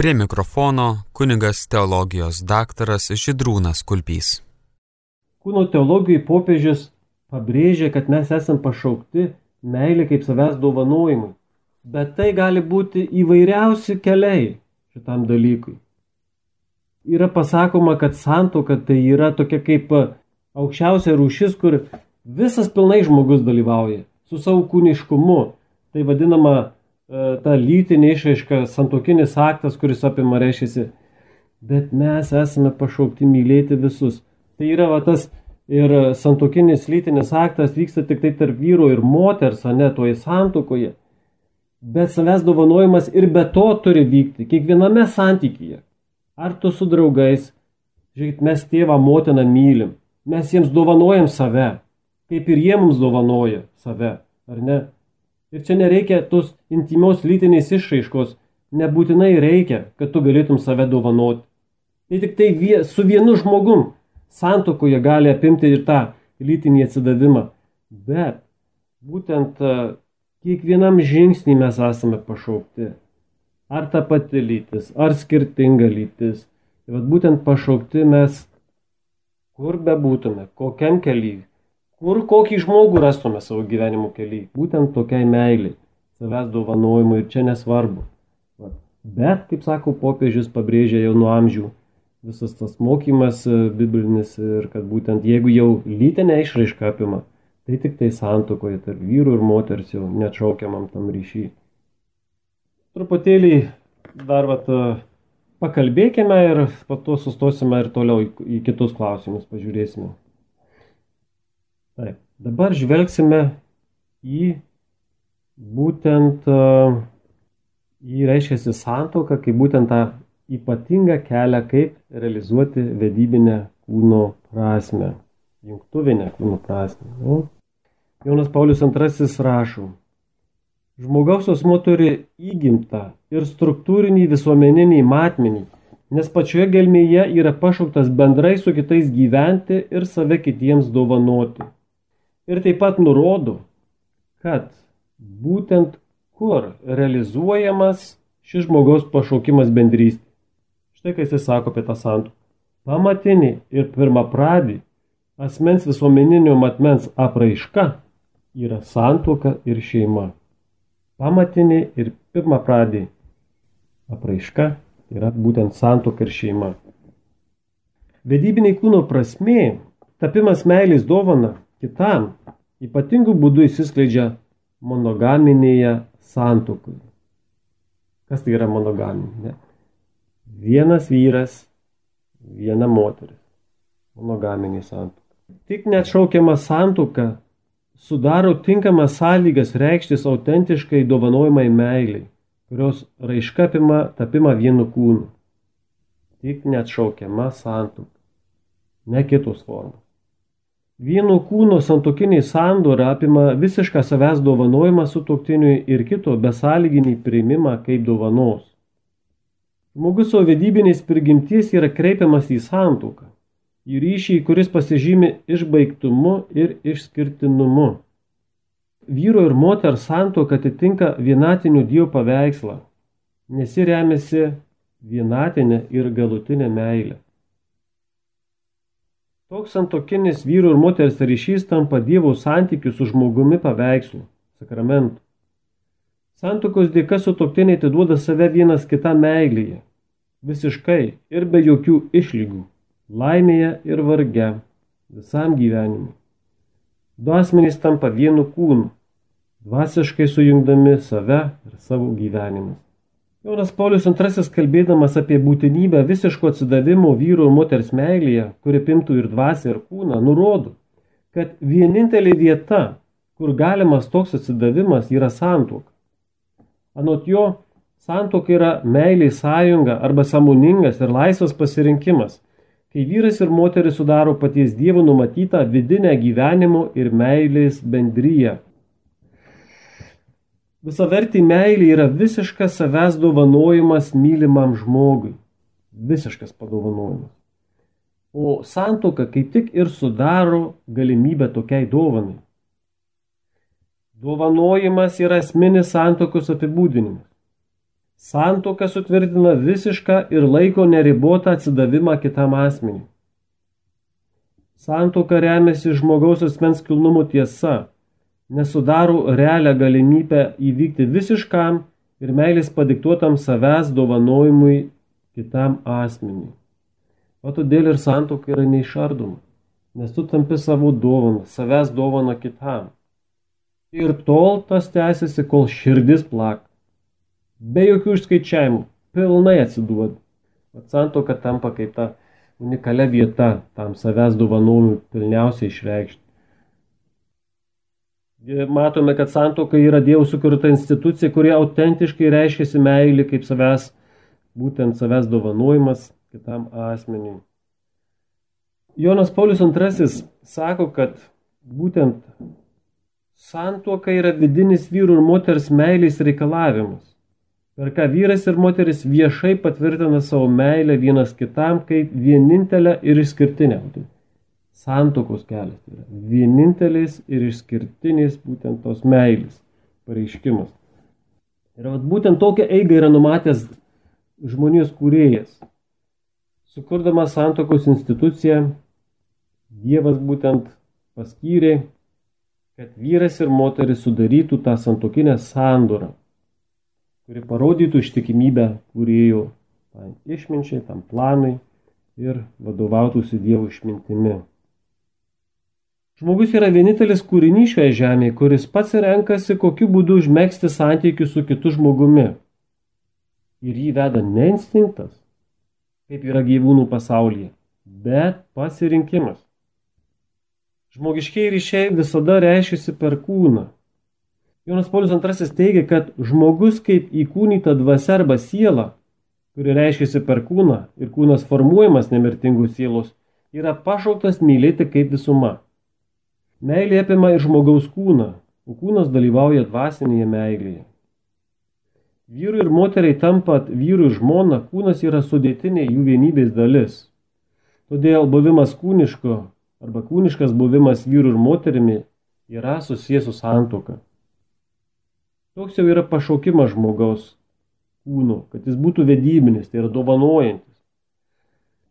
Prie mikrofono kunigas teologijos daktaras Židrūnas Kulpys. Kūno teologijai popiežius pabrėžia, kad mes esam pašaukti meilė kaip savęs dovanojimui. Bet tai gali būti įvairiausi keliai šitam dalykui. Yra pasakoma, kad santoka tai yra tokia kaip aukščiausia rūšis, kur visas pilnai žmogus dalyvauja su savo kūniškumu. Tai vadinama ta lytinė išraiška, santokinis aktas, kuris apima reiškiasi. Bet mes esame pašaukti mylėti visus. Tai yra va, tas ir santokinis lytinis aktas vyksta tik tai tarp vyro ir moters, o ne toje santokoje. Bet savęs dovanojimas ir be to turi vykti kiekviename santykyje. Ar tu su draugais, žiūrėk, mes tėvą, motiną mylim, mes jiems dovanojam save, kaip ir jie mums dovanoja save, ar ne? Ir čia nereikia tos intimios lytinės išraiškos, nebūtinai reikia, kad tu galėtum save dovanoti. Tai tik tai vie, su vienu žmogum santokoje gali apimti ir tą lytinį atsidavimą. Bet būtent e, kiekvienam žingsnį mes esame pašaukti. Ar ta pati lytis, ar skirtinga lytis. Tai vat būtent pašaukti mes, kur bebūtume, kokiam keliui, kur kokį žmogų rastume savo gyvenimo keliai. Būtent tokiai meiliai, savęs dovanojimui ir čia nesvarbu. Bet, kaip sako popiežius, pabrėžia jau nuo amžių visas tas mokymas e, biblinis ir kad būtent jeigu jau lytinę išraišką apima, tai tik tai santokoje tarp vyrų ir moters jau neatšaukiamam tam ryšy. Truputėlį dar vat, e, pakalbėkime ir po to sustosime ir toliau į kitus klausimus pažiūrėsime. Taip, dabar žvelgsime į būtent į reiškiasi santoką, kaip būtent tą ypatingą kelią, kaip realizuoti vedybinę kūno prasme, jungtuvinę kūno prasme. Nu, Jonas Paulius II rašo, žmogaus asmo turi įgimtą ir struktūrinį visuomeninį matmenį, nes pačioje gelmėje yra pašauktas bendrai su kitais gyventi ir save kitiems dovanoti ir taip pat nurodo, kad būtent kur realizuojamas šis žmogaus pašaukimas bendrystė. Štai kai jis sako apie tą santuoką. Pamatinį ir pirmą pradį asmens visuomeninio matmens apraiška yra santuoka ir šeima. Pamatinį ir pirmą pradį apraiška yra būtent santuoka ir šeima. Vedybiniai kūno prasmė, tapimas meilės dovana kitam ypatingų būdų įsiskleidžia monogaminėje santuokoje. Kas tai yra monogaminė? Vienas vyras, viena moteris. Monogaminė santuoka. Tik neatšaukiama santuoka sudaro tinkamas sąlygas reikštis autentiškai dovanojimai meiliai, kurios raiška apima tapimą vienu kūnu. Tik neatšaukiama santuoka, ne kitos formos. Vieno kūno santokiniai sandora apima visišką savęs dovanojimą sutoktiniui ir kito besąlyginį priimimą kaip dovanos. Žmogus savo vedybinės prigimties yra kreipiamas į santoką, į ryšį, kuris pasižymi išbaigtumu ir išskirtinumu. Vyro ir moters santoka atitinka vienatinių Dievo paveikslą, nes ji remiasi vienatinė ir galutinė meilė. Toks santokinis vyru ir moters ryšys tampa Dievo santykių su žmogumi paveikslu, sakramentu. Santokos dėka sutoktiniai atiduoda save vienas kitą meilėje, visiškai ir be jokių išlygų, laimėje ir varge, visam gyvenimui. Du asmenys tampa vienu kūnu, dvasiškai sujungdami save ir savo gyvenimus. Jonas Paulius II kalbėdamas apie būtinybę visiško atsidavimo vyro ir moters meilėje, kuri pimtų ir dvasę ir kūną, nurodo, kad vienintelė vieta, kur galimas toks atsidavimas, yra santuoka. Anot jo, santuoka yra meiliai sąjunga arba samoningas ir laisvas pasirinkimas, kai vyras ir moteris sudaro paties Dievo numatytą vidinę gyvenimo ir meilės bendryją Visavertį meilė yra visiškas savęs dovanojimas mylimam žmogui. Visiškas padovanojimas. O santoka kaip tik ir sudaro galimybę tokiai dovanai. Dovanojimas yra esminis santokos apibūdinimas. Santoka sutvirtina visišką ir laiko neribotą atsidavimą kitam asmeniui. Santoka remiasi žmogaus asmens kilnumo tiesa, nesudaro realią galimybę įvykti visiškam ir meilės padiktuotam savęs dovanojimui kitam asmeniui. O todėl ir santoka yra neišardoma, nes tu tampi savo dovaną, savęs dovaną kitam. Ir tol tas tęsiasi, kol širdis plak be jokių išskaičiavimų, pilnai atsiduoda. Vat santoka tampa kaip ta unikalia vieta tam savęs dovanojimui pilniausiai išreikšti. Matome, kad santoka yra Dievo sukurta institucija, kurie autentiškai reiškiasi meilį kaip savęs, būtent savęs dovanojimas kitam asmeniui. Jonas Paulius II sako, kad būtent santuoka yra vidinis vyrų ir moters meilės reikalavimas per ką vyras ir moteris viešai patvirtina savo meilę vienas kitam kaip vienintelę ir išskirtinę. Tai santokos kelias tai yra vienintelis ir išskirtinis būtent tos meilės pareiškimas. Ir vat, būtent tokią eigą yra numatęs žmonijos kūrėjas. Sukurdamas santokos instituciją, Dievas būtent paskyrė, kad vyras ir moteris sudarytų tą santokinę sandorą kuri parodytų ištikimybę kūrėjų tam išminčiai, tam planai ir vadovautųsi Dievo išmintimi. Žmogus yra vienintelis kūrinys šioje žemėje, kuris pats renkasi, kokiu būdu užmėgsti santykių su kitu žmogumi. Ir jį veda ne instinktas, kaip yra gyvūnų pasaulyje, bet pasirinkimas. Žmogiškiai ryšiai visada reiškiasi per kūną. Jonas Paulius II teigia, kad žmogus kaip įkūnyta dvasia arba siela, kuri reiškiasi per kūną ir kūnas formuojamas nemirtingų sielos, yra pašauktas mylėti kaip visuma. Meilė apima ir žmogaus kūną, o kūnas dalyvauja dvasinėje meilėje. Vyrui ir moteriai tampant vyrų ir žmona, kūnas yra sudėtinė jų vienybės dalis. Todėl buvimas kūniško arba kūniškas buvimas vyrų ir moterimi yra susijęs su santoka. Toks jau yra pašaukimas žmogaus kūno, kad jis būtų vedybinis, tai yra dovanojantis.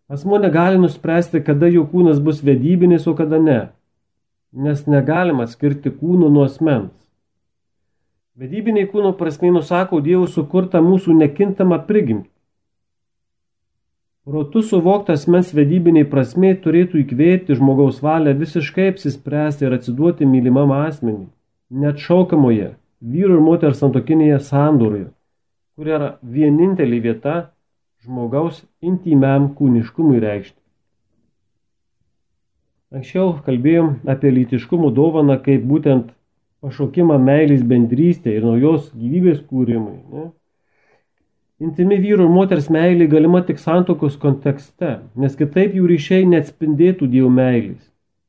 Asmo negali nuspręsti, kada jo kūnas bus vedybinis, o kada ne, nes negalima atskirti kūno nuo asmens. Vedybiniai kūno prasme nusako Dievo sukurtą mūsų nekintamą prigimtį. Protu suvoktas mens vedybiniai prasme turėtų įkvėpti žmogaus valią visiškai apsispręsti ir atsiduoti mylimam asmeniui, net šaukamoje, vyru ir moters santokinėje sandūroje, kur yra vienintelė vieta žmogaus intimiam kūniškumui reikšti. Anksčiau kalbėjom apie lytiškumo dovaną kaip būtent pašaukimą meilės bendrystė ir naujos gyvybės kūrimui. Ne? Intimi vyru ir moters meilė galima tik santokos kontekste, nes kitaip jų ryšiai neatspindėtų Dievo meilės,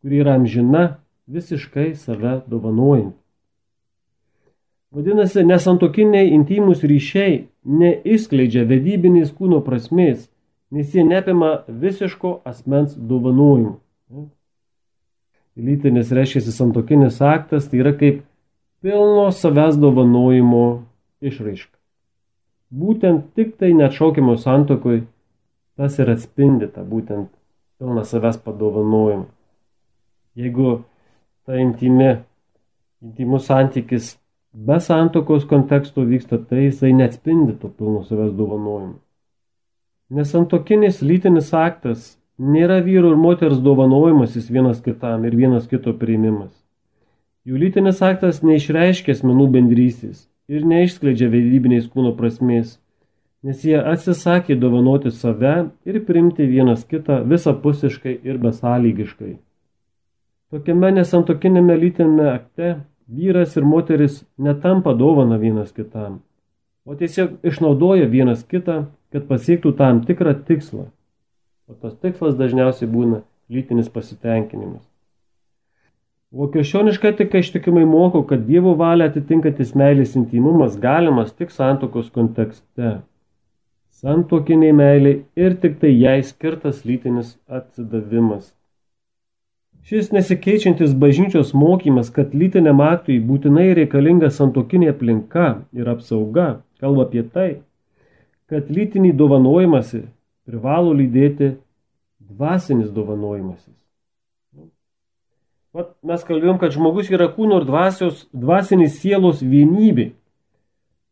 kuri yra amžina, visiškai save dovanojant. Vadinasi, nesantokiniai intimus ryšiai neišskleidžia vedybinės kūno prasmės, nes jie neapima visiško asmens dovanojimų. Lytinis reiškia santokinis aktas, tai yra kaip pilno savęs dovanojimo išraiška. Būtent tik tai neatšaukimo santokoj tas ir atspindi tą būtent pilną savęs padovanojimą. Jeigu ta intimi, intimus santykis be santokos konteksto vyksta tai, jisai neatspindi to pilno savęs dovanojimo. Nesantokinis lytinis aktas nėra vyru ir moters dovanojimasis vienas kitam ir vienas kito priimimas. Jų lytinis aktas neišreiškia asmenų bendrystės ir neišskleidžia vedybinės kūno prasmės, nes jie atsisakė dovanoti save ir priimti vienas kitą visapusiškai ir besąlygiškai. Tokiame nesantokinėme lytinėme akte vyras ir moteris netampa dovana vienas kitam, o tiesiog išnaudoja vienas kitą, kad pasiektų tam tikrą tikslą. O tas tikslas dažniausiai būna lytinis pasitenkinimas. O krikščioniška etika ištikimai moko, kad Dievo valia atitinkantis meilės intimumas galimas tik santokos kontekste. Santokiniai meiliai ir tik tai jai skirtas lytinis atsidavimas. Šis nesikeičiantis bažnyčios mokymas, kad lytiniam aktui būtinai reikalinga santokinė aplinka ir apsauga, kalba apie tai, kad lytinį dovanojimąsi privalo lydėti dvasinis dovanojimasis. Vat mes kalbėjom, kad žmogus yra kūno ir dvasios, dvasinis sielos vienybė.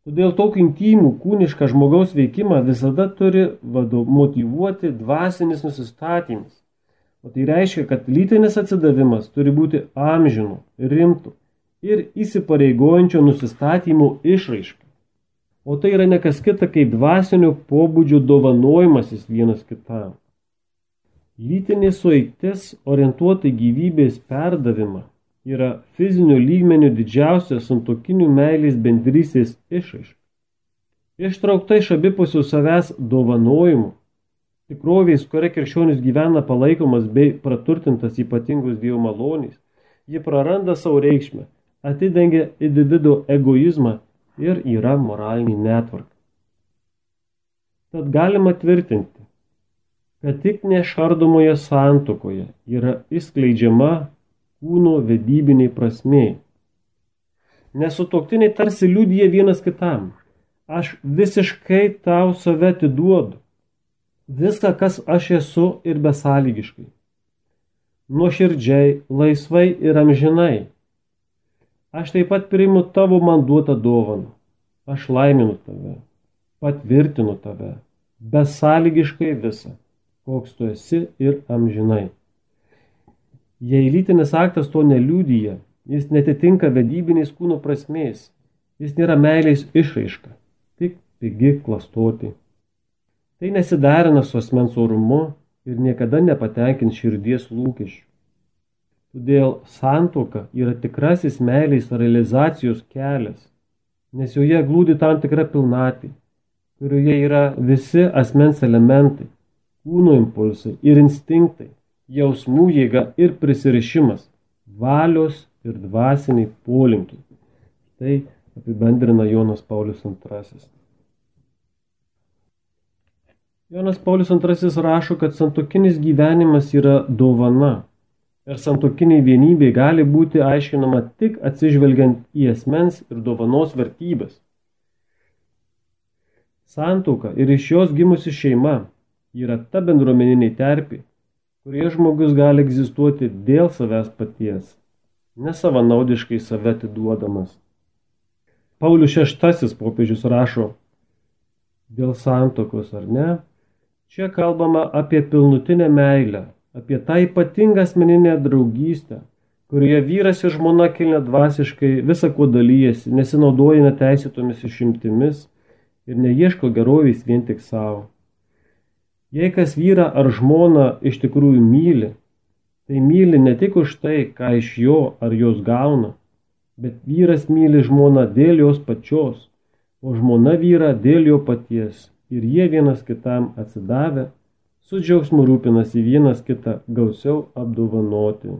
Todėl tokį intimų kūnišką žmogaus veikimą visada turi vado, motivuoti dvasinis nusistatymas. O tai reiškia, kad lytinis atsidavimas turi būti amžinu, rimtu ir įsipareigojančio nusistatymo išraiška. O tai yra nekas kita kaip dvasinio pobūdžio dovanojimasis vienas kitam. Lytinė sueitis orientuota į gyvybės perdavimą yra fizinių lygmenių didžiausia santokinių meilės bendrysės išaiška. Ištraukta iš abipusių savęs dovanojimų, tikrovės, kuria krikščionis gyvena palaikomas bei praturtintas ypatingus Dievo malonys, ji praranda savo reikšmę, atidengia individuo egoizmą ir yra moralinė netvarka. Tad galima tvirtinti, kad tik nešardomoje santokoje yra įskleidžiama kūno vedybiniai prasmei. Nesutoktiniai tarsi liūdija vienas kitam. Aš visiškai tau save atiduodu. Viską, kas aš esu ir besąlygiškai. Nuoširdžiai, laisvai ir amžinai. Aš taip pat priimu tavo man duotą dovaną. Aš laiminu tave, patvirtinu tave, besąlygiškai visą koks tu esi ir amžinai. Jei lytinis aktas to neliūdyja, jis netitinka vedybiniais kūno prasmės, jis nėra meilės išraiška, tik pigi klastoti. Tai nesidarina su asmens orumu ir niekada nepatenkins širdies lūkesčių. Todėl santoka yra tikrasis meilės realizacijos kelias, nes joje glūdi tam tikra pilnatvė, kurioje yra visi asmens elementai kūno impulsai ir instinktai, jausmų jėga ir prisirišimas, valios ir dvasiniai polinkiai. Tai apibendrina Jonas Paulius II. Jonas Paulius II rašo, kad santokinis gyvenimas yra dovana ir santokiniai vienybė gali būti aiškinama tik atsižvelgiant į esmens ir dovanos vertybės. Santuoka ir iš jos gimusi šeima yra ta bendruomeninė terpė, kurioje žmogus gali egzistuoti dėl savęs paties, nesavanaudiškai save atiduodamas. Paulius VI popiežius rašo, dėl santokos ar ne, čia kalbama apie pilnutinę meilę, apie tą ypatingą asmeninę draugystę, kurioje vyras ir žmona kilne dvasiškai visą kuo dalyjasi, nesinaudoja neteisėtomis išimtimis ir neieško gerovės vien tik savo. Jei kas vyrą ar žmoną iš tikrųjų myli, tai myli ne tik už tai, ką iš jo ar jos gauna, bet vyras myli žmoną dėl jos pačios, o žmona vyrą dėl jo paties ir jie vienas kitam atsidavę, su džiaugsmu rūpinasi vienas kitą gausiau apdovanoti.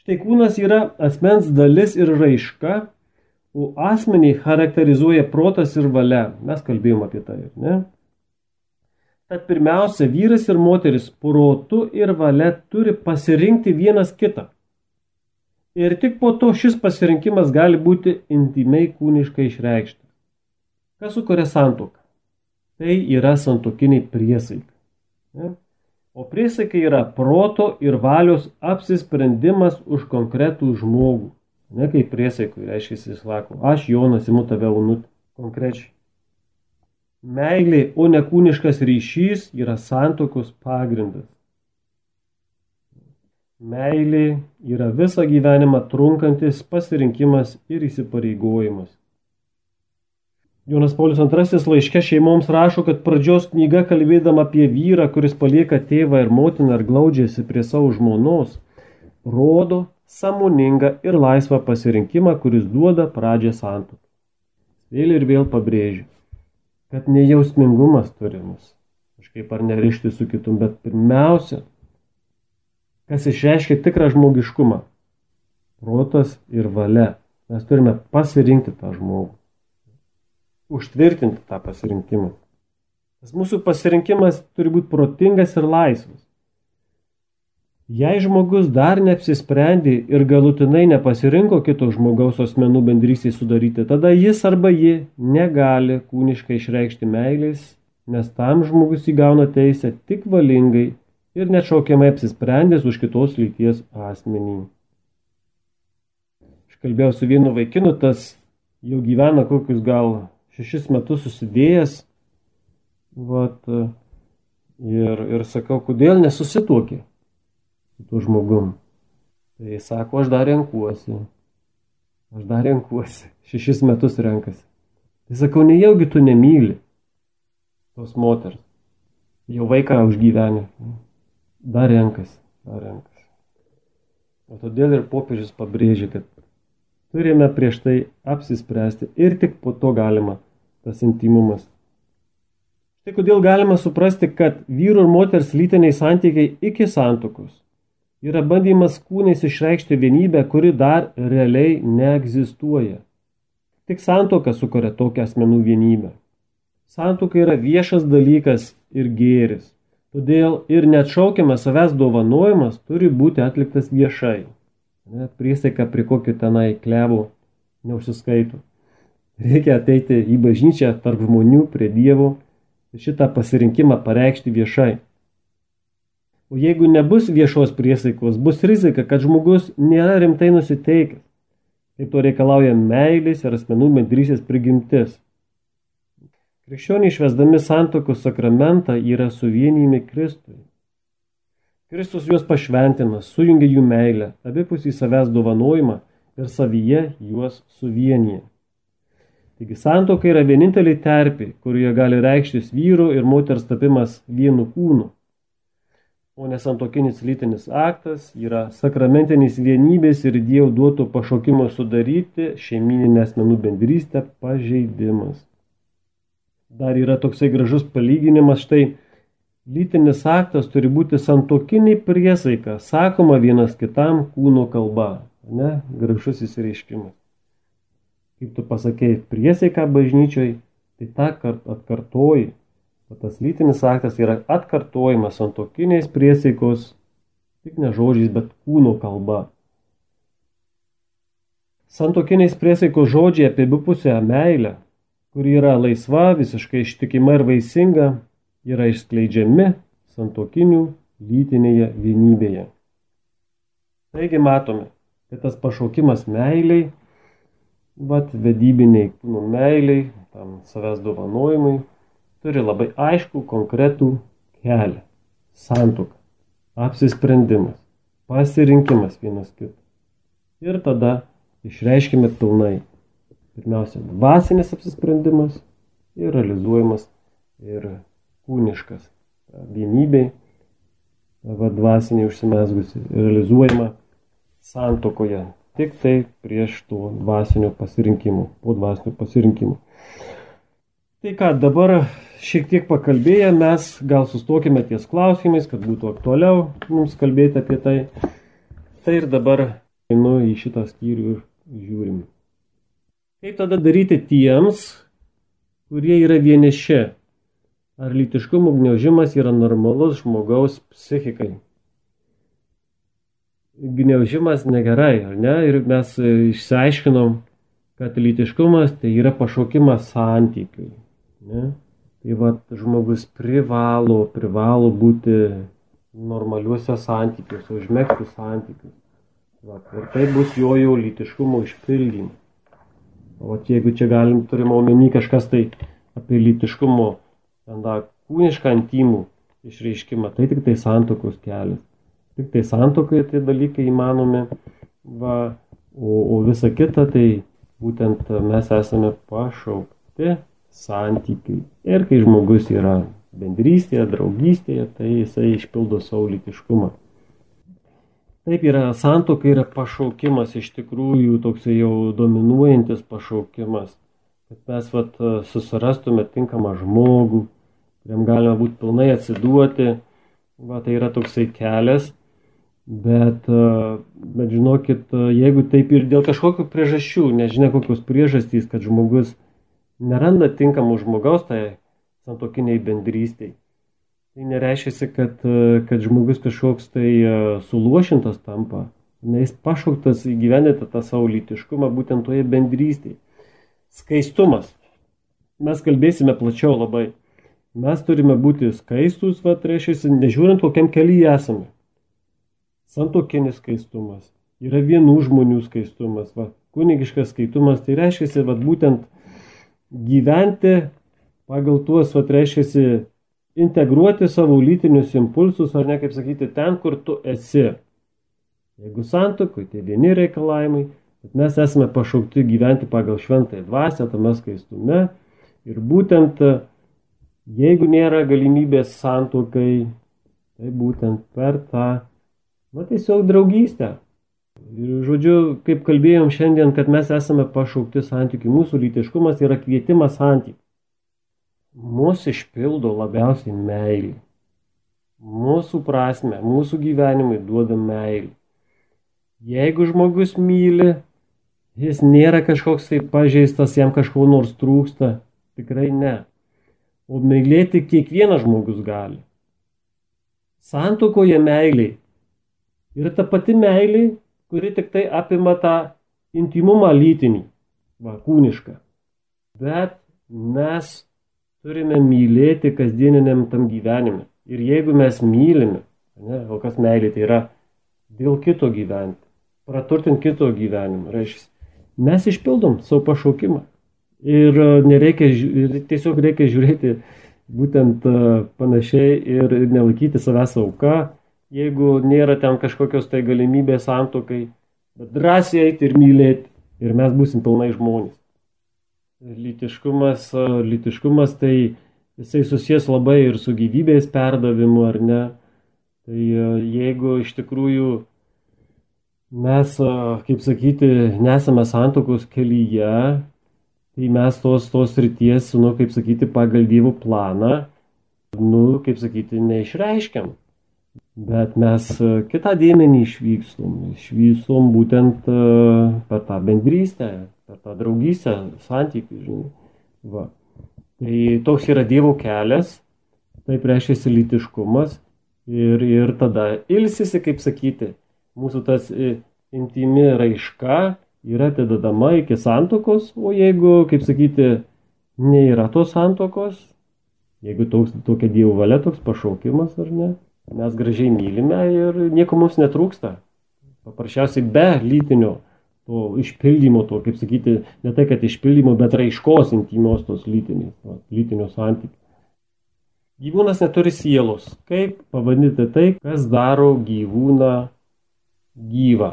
Štai kūnas yra asmens dalis ir raiška, o asmenį charakterizuoja protas ir valia. Mes kalbėjom apie tai, ne? Tad pirmiausia, vyras ir moteris protu ir valia turi pasirinkti vienas kitą. Ir tik po to šis pasirinkimas gali būti intimiai kūniškai išreikštas. Kas sukuria santuoką? Tai yra santokiniai priesaikai. Ne? O priesaikai yra proto ir valios apsisprendimas už konkretų žmogų. Ne kaip priesaikui, reiškia, jis sako, aš Jonas imu tave unut konkrečiai. Meilė, o ne kūniškas ryšys yra santokos pagrindas. Meilė yra visą gyvenimą trunkantis pasirinkimas ir įsipareigojimas. Jonas Paulius II laiške šeimoms rašo, kad pradžios knyga kalbėdama apie vyrą, kuris palieka tėvą ir motiną ir glaudžiasi prie savo žmonos, rodo samoningą ir laisvą pasirinkimą, kuris duoda pradžią santoką. Vėl ir vėl pabrėžiu kad nejausmingumas turi mus kažkaip ar nerišti su kitum, bet pirmiausia, kas išreiškia tikrą žmogiškumą - protas ir valia. Mes turime pasirinkti tą žmogų, užtvirtinti tą pasirinkimą. Tas mūsų pasirinkimas turi būti protingas ir laisvas. Jei žmogus dar neapsisprendė ir galutinai nepasirinko kito žmogaus asmenų bendrystėje sudaryti, tada jis arba ji negali kūniškai išreikšti meilės, nes tam žmogus įgauna teisę tik valingai ir nešaukiamai apsisprendęs už kitos lyties asmenį. Aš kalbėjau su vienu vaikinu, tas jau gyvena kokius gal šešis metus susidėjęs. Vat, ir, ir sakau, kodėl nesusituokė su tuo žmogum. Tai sako, aš dar renkuosi. Aš dar renkuosi. Šešis metus renkasi. Tai sakau, nejaugi tu nemyli tos moters. Jau vaiką užgyvenė. Dar renkasi. Dar renkasi. O todėl ir popiežius pabrėžė, kad turime prieš tai apsispręsti ir tik po to galima tas intimumas. Štai kodėl galima suprasti, kad vyru ir moters lytiniai santykiai iki santokos yra bandymas kūnais išreikšti vienybę, kuri dar realiai neegzistuoja. Tik santoka sukuria tokią asmenų vienybę. Santoka yra viešas dalykas ir gėris. Todėl ir neatšaukiamas savęs dovanojimas turi būti atliktas viešai. Net priesaika prie kokio tenai klevų neužsiskaito. Reikia ateiti į bažnyčią tarp žmonių prie Dievo ir šitą pasirinkimą pareikšti viešai. O jeigu nebus viešos priesaikos, bus rizika, kad žmogus nėra rimtai nusiteikęs. Kaip to reikalauja meilės ir asmenų bendrysės prigimtis. Krikščioniai išvesdami santokos sakramentą yra suvienijami Kristui. Kristus juos pašventina, sujungia jų meilę, abipusį savęs dovanojimą ir savyje juos suvienyje. Taigi santoka yra vienintelė terpė, kurioje gali reikštis vyru ir moters tapimas vienu kūnu o nesantokinis lytinis aktas yra sakramentinis vienybės ir Dievo duoto pašaukimo sudaryti šeimininę asmenų bendrystę pažeidimas. Dar yra toksai gražus palyginimas, štai lytinis aktas turi būti santokinė priesaika, sakoma vienas kitam kūno kalba. Ne? Gražus įsireiškimas. Kaip tu pasakėjai priesaiką bažnyčioj, tai tą kart atkartoji O tas lytinis aktas yra atkartojimas santokiniais priesaikos, tik ne žodžiais, bet kūno kalba. Santokiniais priesaikos žodžiai apie abipusę meilę, kuri yra laisva, visiškai ištikima ir vaisinga, yra išskleidžiami santokinių lytinėje vienybėje. Taigi matome, kad tas pašaukimas meiliai, vat vedybiniai kūnų meiliai, tam savęs dovanojimui, turi labai aišku, konkretų kelią - santuoka, apsisprendimas, pasirinkimas vienas kito. Ir tada išreiškime pilnai. Pirmiausia, dvasinis apsisprendimas ir realizuojamas ir kūniškas. Vienybei, va dvasiniai užsimesgusi, realizuojama santokoje. Tik tai prieš to dvasinio pasirinkimo, po dvasinio pasirinkimo. Tai ką, dabar šiek tiek pakalbėję, mes gal sustokime ties klausimais, kad būtų aktualiau mums kalbėti apie tai. Tai ir dabar einu į šitą skyrių ir žiūrim. Kaip tada daryti tiems, kurie yra vieniši? Ar lytiškumo gniaužimas yra normalus žmogaus psichikai? Gniaužimas negerai, ar ne? Ir mes išsiaiškinom, kad lytiškumas tai yra pašaukimas santykiui. Ne? Tai va, žmogus privalo, privalo būti normaliuose santykiuose, užmėgti santykius. Va, ir tai bus jo jau lytiškumo išpildymas. O jeigu čia galim, turim omeny kažkas tai apie lytiškumo, tada kūnišką intimų išreiškimą, tai tik tai santokos kelias. Tik tai santokoje tie dalykai įmanomi, va, o, o visa kita tai būtent mes esame pašaukti santykiai. Ir kai žmogus yra bendrystėje, draugystėje, tai jisai išpildo savo lytiškumą. Taip yra santoka yra pašaukimas iš tikrųjų toksai jau dominuojantis pašaukimas, kad mes vat, susirastume tinkamą žmogų, kuriam galima būti pilnai atsiduoti, va, tai yra toksai kelias, bet, bet žinokit, jeigu taip ir dėl kažkokių priežasčių, nežinia kokios priežastys, kad žmogus neranda tinkamų žmogaus tai santokiniai bendrystiai. tai nereiškia, kad, kad žmogus kažkoks tai e, suluošintas tampa. Ne, jis pašauktas įgyvendinti tą savo lytiškumą būtent toje bendrystėje. Skaistumas. Mes kalbėsime plačiau labai. Mes turime būti skaistus, va, reiškia, nežiūrint, kokiam kelyje esame. Santokinis skaistumas. Yra vienų žmonių skaistumas. Va, kunigiškas skaitumas. Tai reiškia, va, būtent gyventi pagal tuos, va, reiškia, integruoti savo lytinius impulsus, ar ne, kaip sakyti, ten, kur tu esi. Jeigu santokui, tai vieni reikalavimai, bet mes esame pašaukti gyventi pagal šventąją dvasę, tame skaistume. Ir būtent, jeigu nėra galimybės santokai, tai būtent per tą, na tiesiog draugystę. Ir žodžiu, kaip kalbėjom šiandien, kad mes esame pašaukti santykių, mūsų lytiškumas yra kvietimas santykių. Mūsų išpildo labiausiai meilė. Mūsų prasme, mūsų gyvenimai duoda meilė. Jeigu žmogus myli, jis nėra kažkoks tai pažeistas, jam kažko nors trūksta, tikrai ne. O mylėti kiekvienas žmogus gali. Santokoje meiliai. Ir ta pati meilė, kuri tik tai apima tą intimumą lytinį, va, kūnišką. Bet mes turime mylėti kasdieniniam tam gyvenime. Ir jeigu mes mylime, ne, o kas meilė tai yra dėl kito gyventi, praturtinti kito gyvenimą, reiškia, mes išpildom savo pašaukimą. Ir e, nereikia, tiesiog reikia žiūrėti būtent e, panašiai ir nelaikyti savęs auka, jeigu nėra ten kažkokios tai galimybės santokai, bet drąsiai eiti ir mylėti ir mes busim pilnai žmonės. Lytiškumas, lytiškumas tai jisai susijęs labai ir su gyvybės perdavimu, ar ne? Tai jeigu iš tikrųjų mes, kaip sakyti, nesame santokos kelyje, tai mes tos, tos ryties, nu, kaip sakyti, pagal dievų planą, nu, kaip sakyti, neišreiškiam. Bet mes kitą dėmenį išvykstum, išvykstum būtent per tą bendrystę, per tą draugystę, santykių, žinai. Va. Tai toks yra Dievo kelias, taip reiškia lytiškumas ir, ir tada ilsisi, kaip sakyti, mūsų tas e, intimi raiška yra atidedama iki santokos, o jeigu, kaip sakyti, nėra tos santokos, jeigu toks, tokia Dievo valia, toks pašaukimas ar ne, mes gražiai mylime ir nieko mums netrūksta. Paprasčiausiai be lytinio to išpildymo, to, kaip sakyti, ne tai, kad išpildymo, bet raiškos intimios tos lytinės, lytinio santykių. Gyvūnas neturi sielos. Kaip pavadinti tai, kas daro gyvūną gyvą?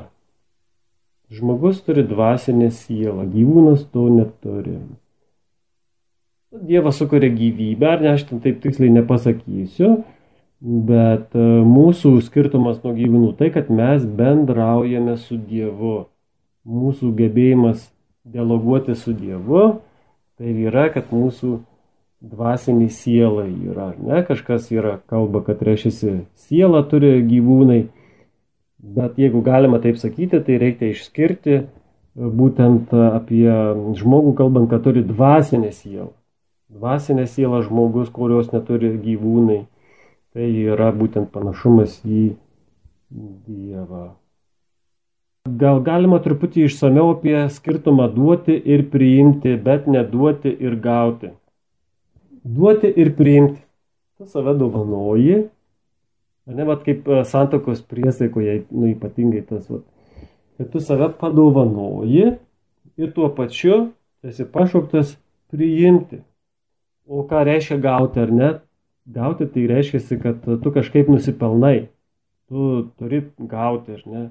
Žmogus turi dvasinę sielą, gyvūnas to neturi. Dievas sukuria gyvybę, ar ne, aš ten taip tiksliai nepasakysiu, bet e, mūsų skirtumas nuo gyvūnų tai, kad mes bendraujame su Dievu mūsų gebėjimas dialoguoti su Dievu, tai yra, kad mūsų dvasinė siela yra. Ne, kažkas yra kalba, kad reiškia siela turi gyvūnai, bet jeigu galima taip sakyti, tai reikia išskirti būtent apie žmogų kalbant, kad turi dvasinę sielą. Dvasinė siela žmogus, kurios neturi gyvūnai, tai yra būtent panašumas į Dievą. Gal galima truputį išsameu apie skirtumą duoti ir priimti, bet neduoti ir gauti. Duoti ir priimti. Tu save dovanoji. Ne, vat kaip e, santokos priesaikoje, nu ypatingai tas, vat, kad tu save padovanoji ir tuo pačiu esi pašauktas priimti. O ką reiškia gauti ar ne? Gauti tai reiškia, kad tu kažkaip nusipelnai. Tu turi gauti, ar ne?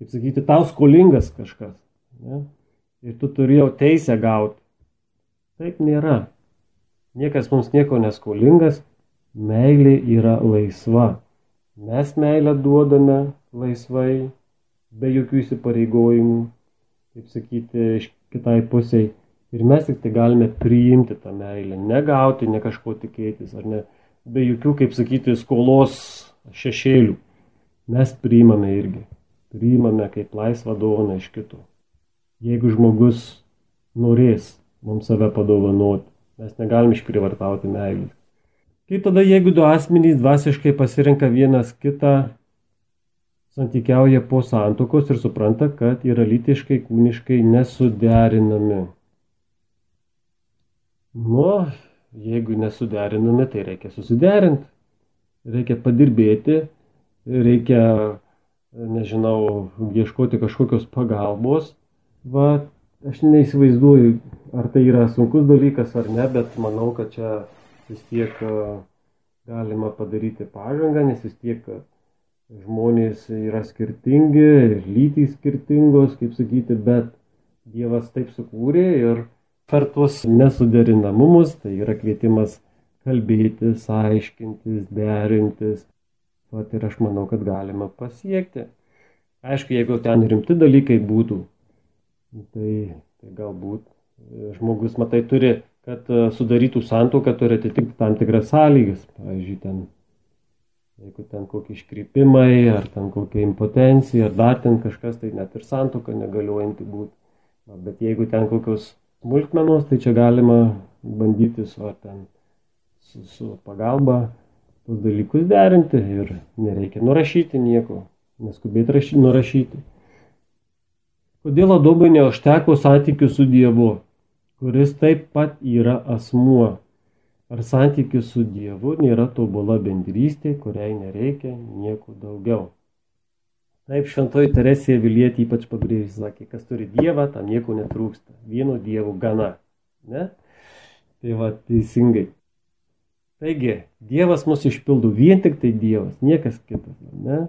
kaip sakyti, tau skolingas kažkas. Ne? Ir tu turėjau teisę gauti. Taip nėra. Niekas mums nieko neskolingas, meilė yra laisva. Mes meilę duodame laisvai, be jokių įsipareigojimų, kaip sakyti, iš kitai pusiai. Ir mes tik tai galime priimti tą meilę, negauti, ne kažko tikėtis, ar ne, be jokių, kaip sakyti, skolos šešėlių. Mes priimame irgi priimame kaip laisvą dovaną iš kito. Jeigu žmogus norės mums save padovanoti, mes negalim išprivartauti meilės. Kaip tada, jeigu du asmenys dvasiškai pasirenka vienas kitą, santykiauja po santokos ir supranta, kad yra lytiškai, kūniškai nesuderinami. Nu, jeigu nesuderinami, tai reikia susiderinti, reikia padirbėti, reikia, nežinau, ieškoti kažkokios pagalbos. Va, aš neįsivaizduoju, ar tai yra sunkus dalykas ar ne, bet manau, kad čia vis tiek galima padaryti pažangą, nes vis tiek žmonės yra skirtingi, lytys skirtingos, kaip sakyti, bet Dievas taip sukūrė ir per tuos nesuderinamumus, tai yra kvietimas kalbėtis, aiškintis, derintis. Vat ir aš manau, kad galima pasiekti. Aišku, jeigu ten rimti dalykai būtų, tai, tai galbūt žmogus, matai, turi, kad sudarytų santuoką, turi atitikti tam tikras sąlygas. Pavyzdžiui, ten Jeigu ten kokie iškrypimai, ar ten kokia impotencija, ar dar ten kažkas, tai net ir santoka negaliojanti būti. Bet jeigu ten kokios smulkmenos, tai čia galima bandyti su, ten, su, su pagalba tos dalykus derinti ir nereikia nurašyti nieko, neskubėti rašyti, nurašyti. Kodėl Adomui neužteko santykių su Dievu, kuris taip pat yra asmuo? ar santykis su Dievu nėra tobula bendrystė, kuriai nereikia nieko daugiau. Taip šventoji Teresė Vilietė ypač pabrėžė, sakė, kas turi Dievą, tam nieko netrūksta. Vieno Dievo gana. Ne? Tai va, teisingai. Taigi, Dievas mus išpildo vien tik tai Dievas, niekas kitas. Ne?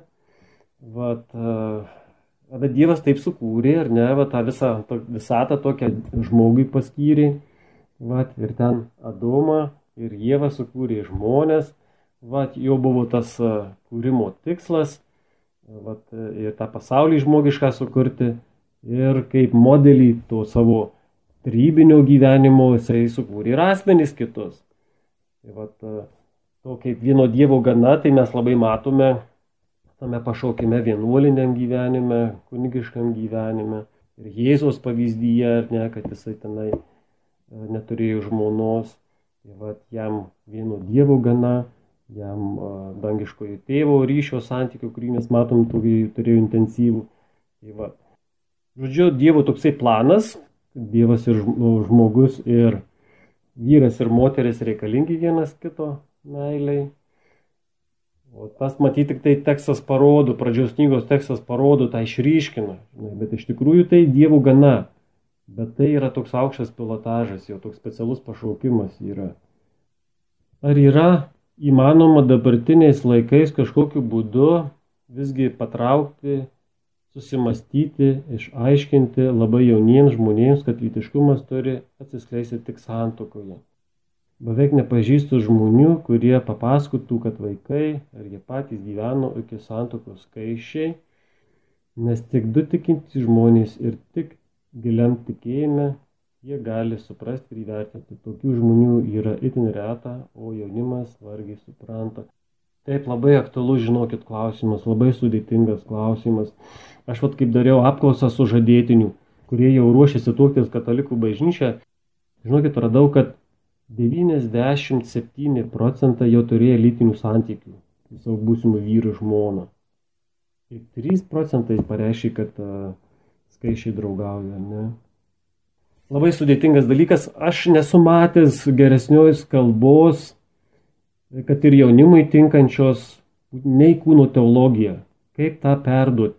Vat, bet Dievas taip sukūrė, ar ne, va, tą visą to, visatą tokią žmogui paskyrė. Vat, ir ten Adomą ir Jėva sukūrė žmonės, vat, jo buvo tas kūrimo tikslas, vat, ir tą pasaulį žmogišką sukurti ir kaip modelį to savo tarybinio gyvenimo jisai sukūrė ir asmenys kitus. Tai vat, to kaip vieno Dievo gana, tai mes labai matome tame pašaukime vienuoliniam gyvenime, kunigiškam gyvenime. Ir Jėzos pavyzdyje, ar ne, kad jisai tenai neturėjo žmonos. Tai va, jam vieno Dievo gana, jam dangiškojo tėvo ryšio santykių, kurį mes matom, turėjo intensyvų. Tai va. Žodžiu, Dievo toksai planas, Dievas ir žmogus ir vyras ir moteris reikalingi vienas kito meiliai. O tas matyti tik tai tekstas parodo, pradžios knygos tekstas parodo, tai išryškina, bet iš tikrųjų tai dievų gana. Bet tai yra toks aukštas pilotažas, jau toks specialus pašaukimas yra. Ar yra įmanoma dabartiniais laikais kažkokiu būdu visgi patraukti, susimastyti, išaiškinti labai jauniems žmonėms, kad lytiškumas turi atsiskleisti tik santokoje. Beveik nepažįstu žmonių, kurie papasakotų, kad vaikai ar jie patys gyveno iki santokos skaičiai, nes tik du tikintys žmonės ir tik giliam tikėjime jie gali suprasti ir įvertinti. Tokių žmonių yra itin reta, o jaunimas vargiai supranta. Taip, labai aktualus, žinokit, klausimas, labai sudėtingas klausimas. Aš vat kaip dariau apklausą su žadėtiniu, kurie jau ruošiasi tuoktis katalikų bažnyčią, žinokit, radau, kad 97 procentai jau turėjo lytinių santykių su savo būsimu vyru žmona. Ir 3 procentai pareiškia, kad uh, skaičiai draugauja, ne? Labai sudėtingas dalykas, aš nesu matęs geresnios kalbos, kad ir jaunimui tinkančios nei kūno teologija. Kaip tą perduoti?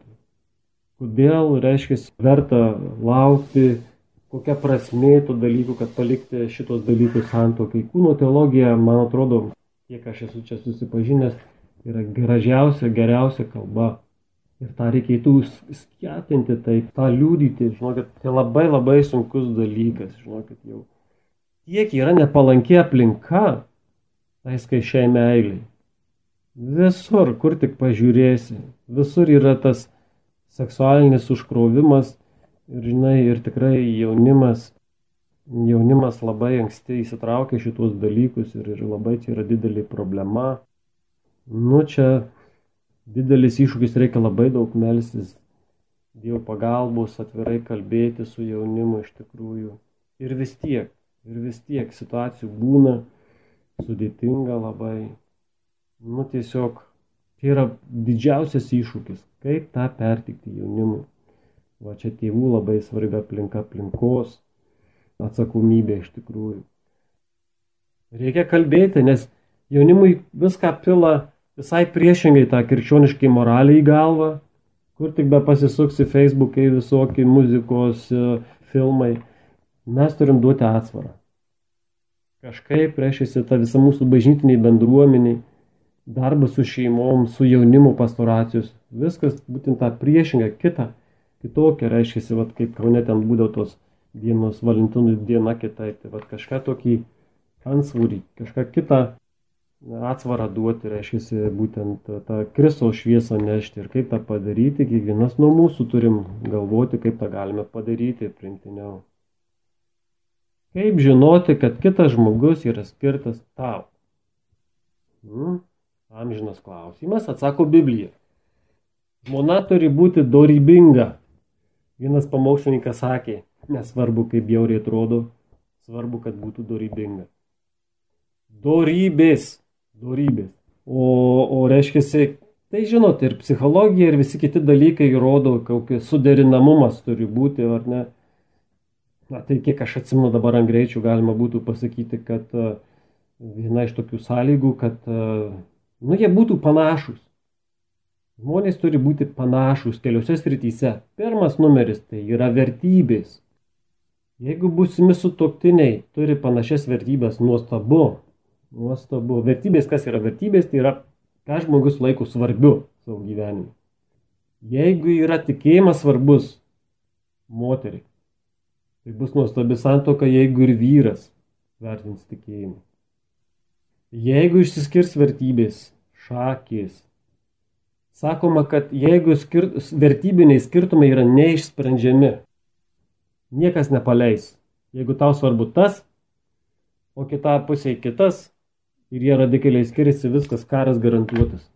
Kodėl, reiškia, verta laukti, kokia prasmė tų dalykų, kad palikti šitos dalykus santokai. Kūno teologija, man atrodo, kiek aš esu čia susipažinęs, yra gražiausia, geriausia kalba Ir tą reikėtų skatinti, tai tą liūdyti, žinokit, tai labai labai sunkus dalykas, žinokit, jau. Tiek yra nepalanki aplinka, tai skaičiai meiliai. Visur, kur tik pažiūrėsi, visur yra tas seksualinis užkrovimas ir, žinai, ir tikrai jaunimas, jaunimas labai anksti įsitraukia šitos dalykus ir, ir labai čia yra didelė problema. Nu, čia didelis iššūkis, reikia labai daug melstis, Dievo pagalbos, atvirai kalbėti su jaunimu iš tikrųjų. Ir vis tiek, ir vis tiek situacijų būna, sudėtinga labai. Nu tiesiog tai yra didžiausias iššūkis, kaip tą pertikti jaunimui. Va čia tėvų labai svarbi aplinka aplinkos, atsakomybė iš tikrųjų. Reikia kalbėti, nes jaunimui viską pila visai priešingai tą krikščioniškai moralę į galvą, kur tik be pasisuksi Facebookai visokie muzikos e, filmai. Mes turim duoti atsvarą. Kažkaip, reiškia, ta visa mūsų bažnytiniai bendruomeniai, darbas su šeimom, su jaunimu pastoracijos, viskas būtent tą priešingą, kitą, kitokią, reiškia, vat, kaip kaune ten būdavo tos dienos Valentinų diena kitaip, tai vat, kažką tokį ansvarį, kažką kitą atsvarą duoti, reiškia, būtent tą Kristaus šviesą nešti ir kaip tą padaryti, kiekvienas nuo mūsų turim galvoti, kaip tą galime padaryti primtiniau. Kaip žinoti, kad kitas žmogus yra skirtas tau? Hmm? Amžinas klausimas, atsako Biblija. Žmona turi būti dorybinga. Vienas pamokslininkas sakė, nesvarbu kaip bjauriai atrodo, svarbu, kad būtų dorybinga. Dorybės. Dorybės. O, o reiškia, tai žinot, ir psichologija, ir visi kiti dalykai rodo, kokias suderinamumas turi būti, ar ne. Na, tai kiek aš atsimenu dabar ant greičių galima būtų pasakyti, kad e, viena iš tokių sąlygų, kad, e, nu, jie būtų panašus. Žmonės turi būti panašus keliose srityse. Pirmas numeris tai yra vertybės. Jeigu būsimi sutoktiniai turi panašias vertybės, nuostabu. Nuostabu. Vertybės, kas yra vertybės, tai yra, ką žmogus laiko svarbiu savo gyvenime. Jeigu yra tikėjimas svarbus moteriai, Tai bus nuostabi santoka, jeigu ir vyras vertins tikėjimą. Jeigu išsiskirs vertybės, šakės, sakoma, kad jeigu skir vertybiniai skirtumai yra neišsprendžiami, niekas nepaleis. Jeigu tau svarbu tas, o kita pusė kitas ir jie radikaliai skiriasi, viskas karas garantuotas.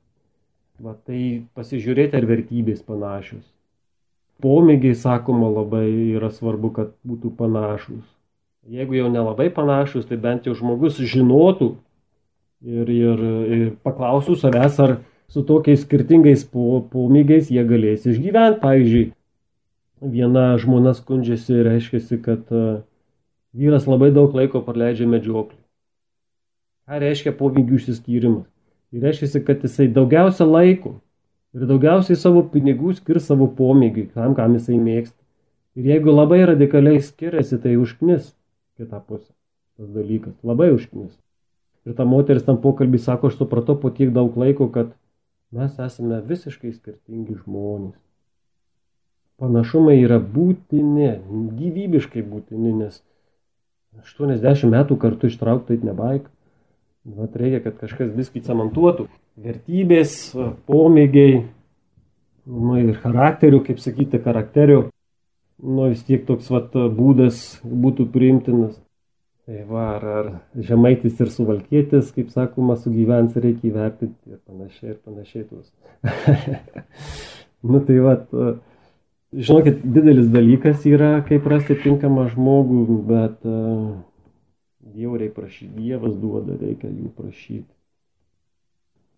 Va, tai pasižiūrėti, ar vertybės panašios pomėgiai, sakoma, labai yra svarbu, kad būtų panašus. Jeigu jau nelabai panašus, tai bent jau žmogus žinotų ir, ir, ir paklausų savęs, ar su tokiais skirtingais pomėgiais jie galės išgyventi. Pavyzdžiui, viena žmona skundžiasi, reiškia, kad e, vyras labai daug laiko praleidžia medžioklį. Ką reiškia pomėgių išsiskyrimas? Tai reiškia, kad jisai daugiausia laiko ir daugiausiai savo pinigų skirs savo pomėgiui, tam, kam jisai mėgsta. Ir jeigu labai radikaliai skiriasi, tai užknis kitą pusę. Tas dalykas labai užknis. Ir ta moteris tam pokalbį sako, aš supratau po tiek daug laiko, kad mes esame visiškai skirtingi žmonės. Panašumai yra būtini, gyvybiškai būtini, nes 80 metų kartu ištraukti tai nebaik. Vat reikia, kad kažkas viskį cementuotų. Vertybės, pomėgiai, nu ir charakterių, kaip sakyti, charakterių, nu vis tiek toks vat būdas būtų priimtinas. Tai va, ar, ar žemaitis ir suvalkėtis, kaip sakoma, sugyvens reikia įvertinti ir panašiai, ir panašiai tuos. nu tai va, žinokit, didelis dalykas yra, kaip rasti tinkamą žmogų, bet uh, Reikia prašyti, Dievas duoda, reikia jų prašyti.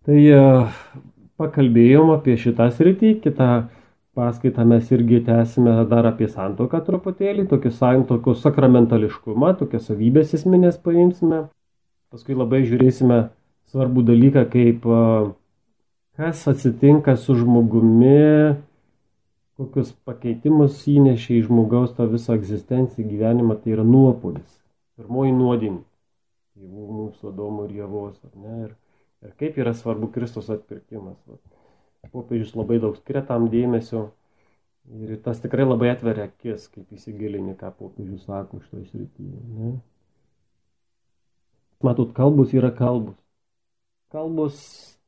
Tai e, pakalbėjom apie šitą sritį, kitą paskaitą mes irgi tęsime dar apie santoką truputėlį, tokį santokos sakramentališkumą, tokias savybės esminės paimsime. Paskui labai žiūrėsime svarbų dalyką, kaip e, kas atsitinka su žmogumi, kokius pakeitimus įnešė į žmogaus tą visą egzistenciją gyvenimą, tai yra nuopolis pirmoji nuodėmė. Tėvų mūsų Adomo ir ne? Ir, ir kaip yra svarbu Kristus atpirkimas. Popiežius labai daug skiria tam dėmesio ir tas tikrai labai atveria akis, kaip įsigilini, ką popiežius sako to srityje. Matot, kalbos yra kalbos. Kalbos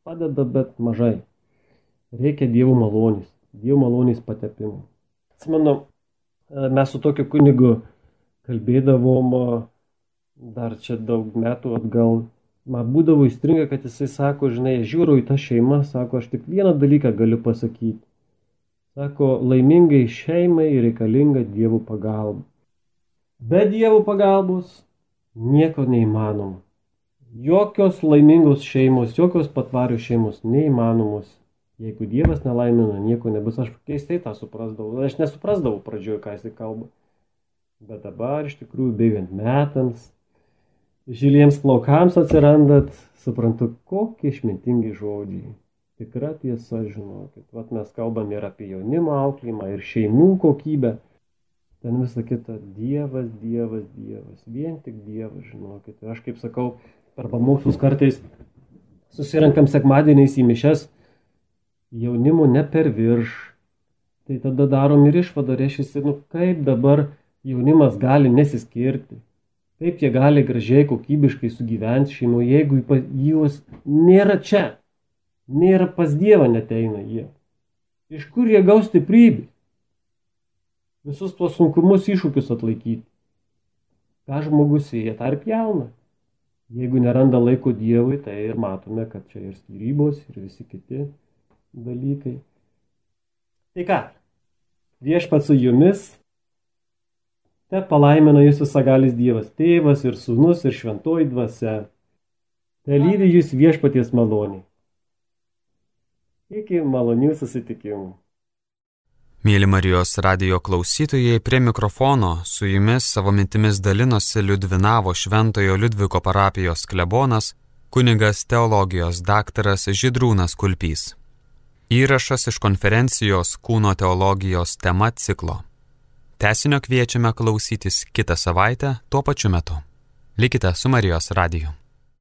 padeda, bet mažai. Reikia Dievo malonės, Dievo malonės patepimo. Atsimenu, mes su tokiu kunigu kalbėdavom dar čia daug metų atgal, man būdavo įstringa, kad jisai sako, žinai, žiūriu į tą šeimą, sako, aš tik vieną dalyką galiu pasakyti. Sako, laimingai šeimai reikalinga dievų pagalba. Be dievų pagalbos nieko neįmanoma. Jokios laimingos šeimos, jokios patvarios šeimos neįmanomos. Jeigu Dievas nelaimina, nieko nebus. Aš keistai tą suprasdavau. Aš nesuprasdavau pradžioje, ką jisai kalba. Bet dabar iš tikrųjų bėgant metams, žiliems plaukams atsirandat, suprantu, kokie išmintingi žodžiai. Tikra tiesa, žinokit. Vat mes kalbam ir apie jaunimo auklymą, ir šeimų kokybę. Ten visą kitą Dievas, Dievas, Dievas. Vien tik Dievas, žinokit. Ir aš kaip sakau, per pamokslus kartais susirenkam sekmadieniais į mišes jaunimo ne per virš. Tai tada darom ir išvadą, reiškia, nu kaip dabar jaunimas gali nesiskirti. Kaip jie gali gražiai, kokybiškai sugyventi šeimoje, jeigu juos nėra čia, nėra pas Dievą neteina jie. Iš kur jie gaus stiprybę? Visus tuos sunkumus iššūkius atlaikyti. Ką žmogus sėja, tą ir pjauna. Jeigu neranda laiko Dievui, tai ir matome, kad čia ir skirybos, ir visi kiti dalykai. Tai ką, viešpat su jumis, te palaimina jūs visagalis Dievas, tėvas ir sūnus ir šventoji dvasia. Te lydi jūs viešpaties maloniai. Iki malonių susitikimų. Mėly Marijos radio klausytojai, prie mikrofono su jumis savo mintimis dalinosi Liudvinavo Šventojo Liudviko parapijos klebonas, kunigas teologijos daktaras Židrūnas Kulpys. Įrašas iš konferencijos Kūno teologijos tema ciklo. Tesinio kviečiame klausytis kitą savaitę tuo pačiu metu. Likite su Marijos radiju.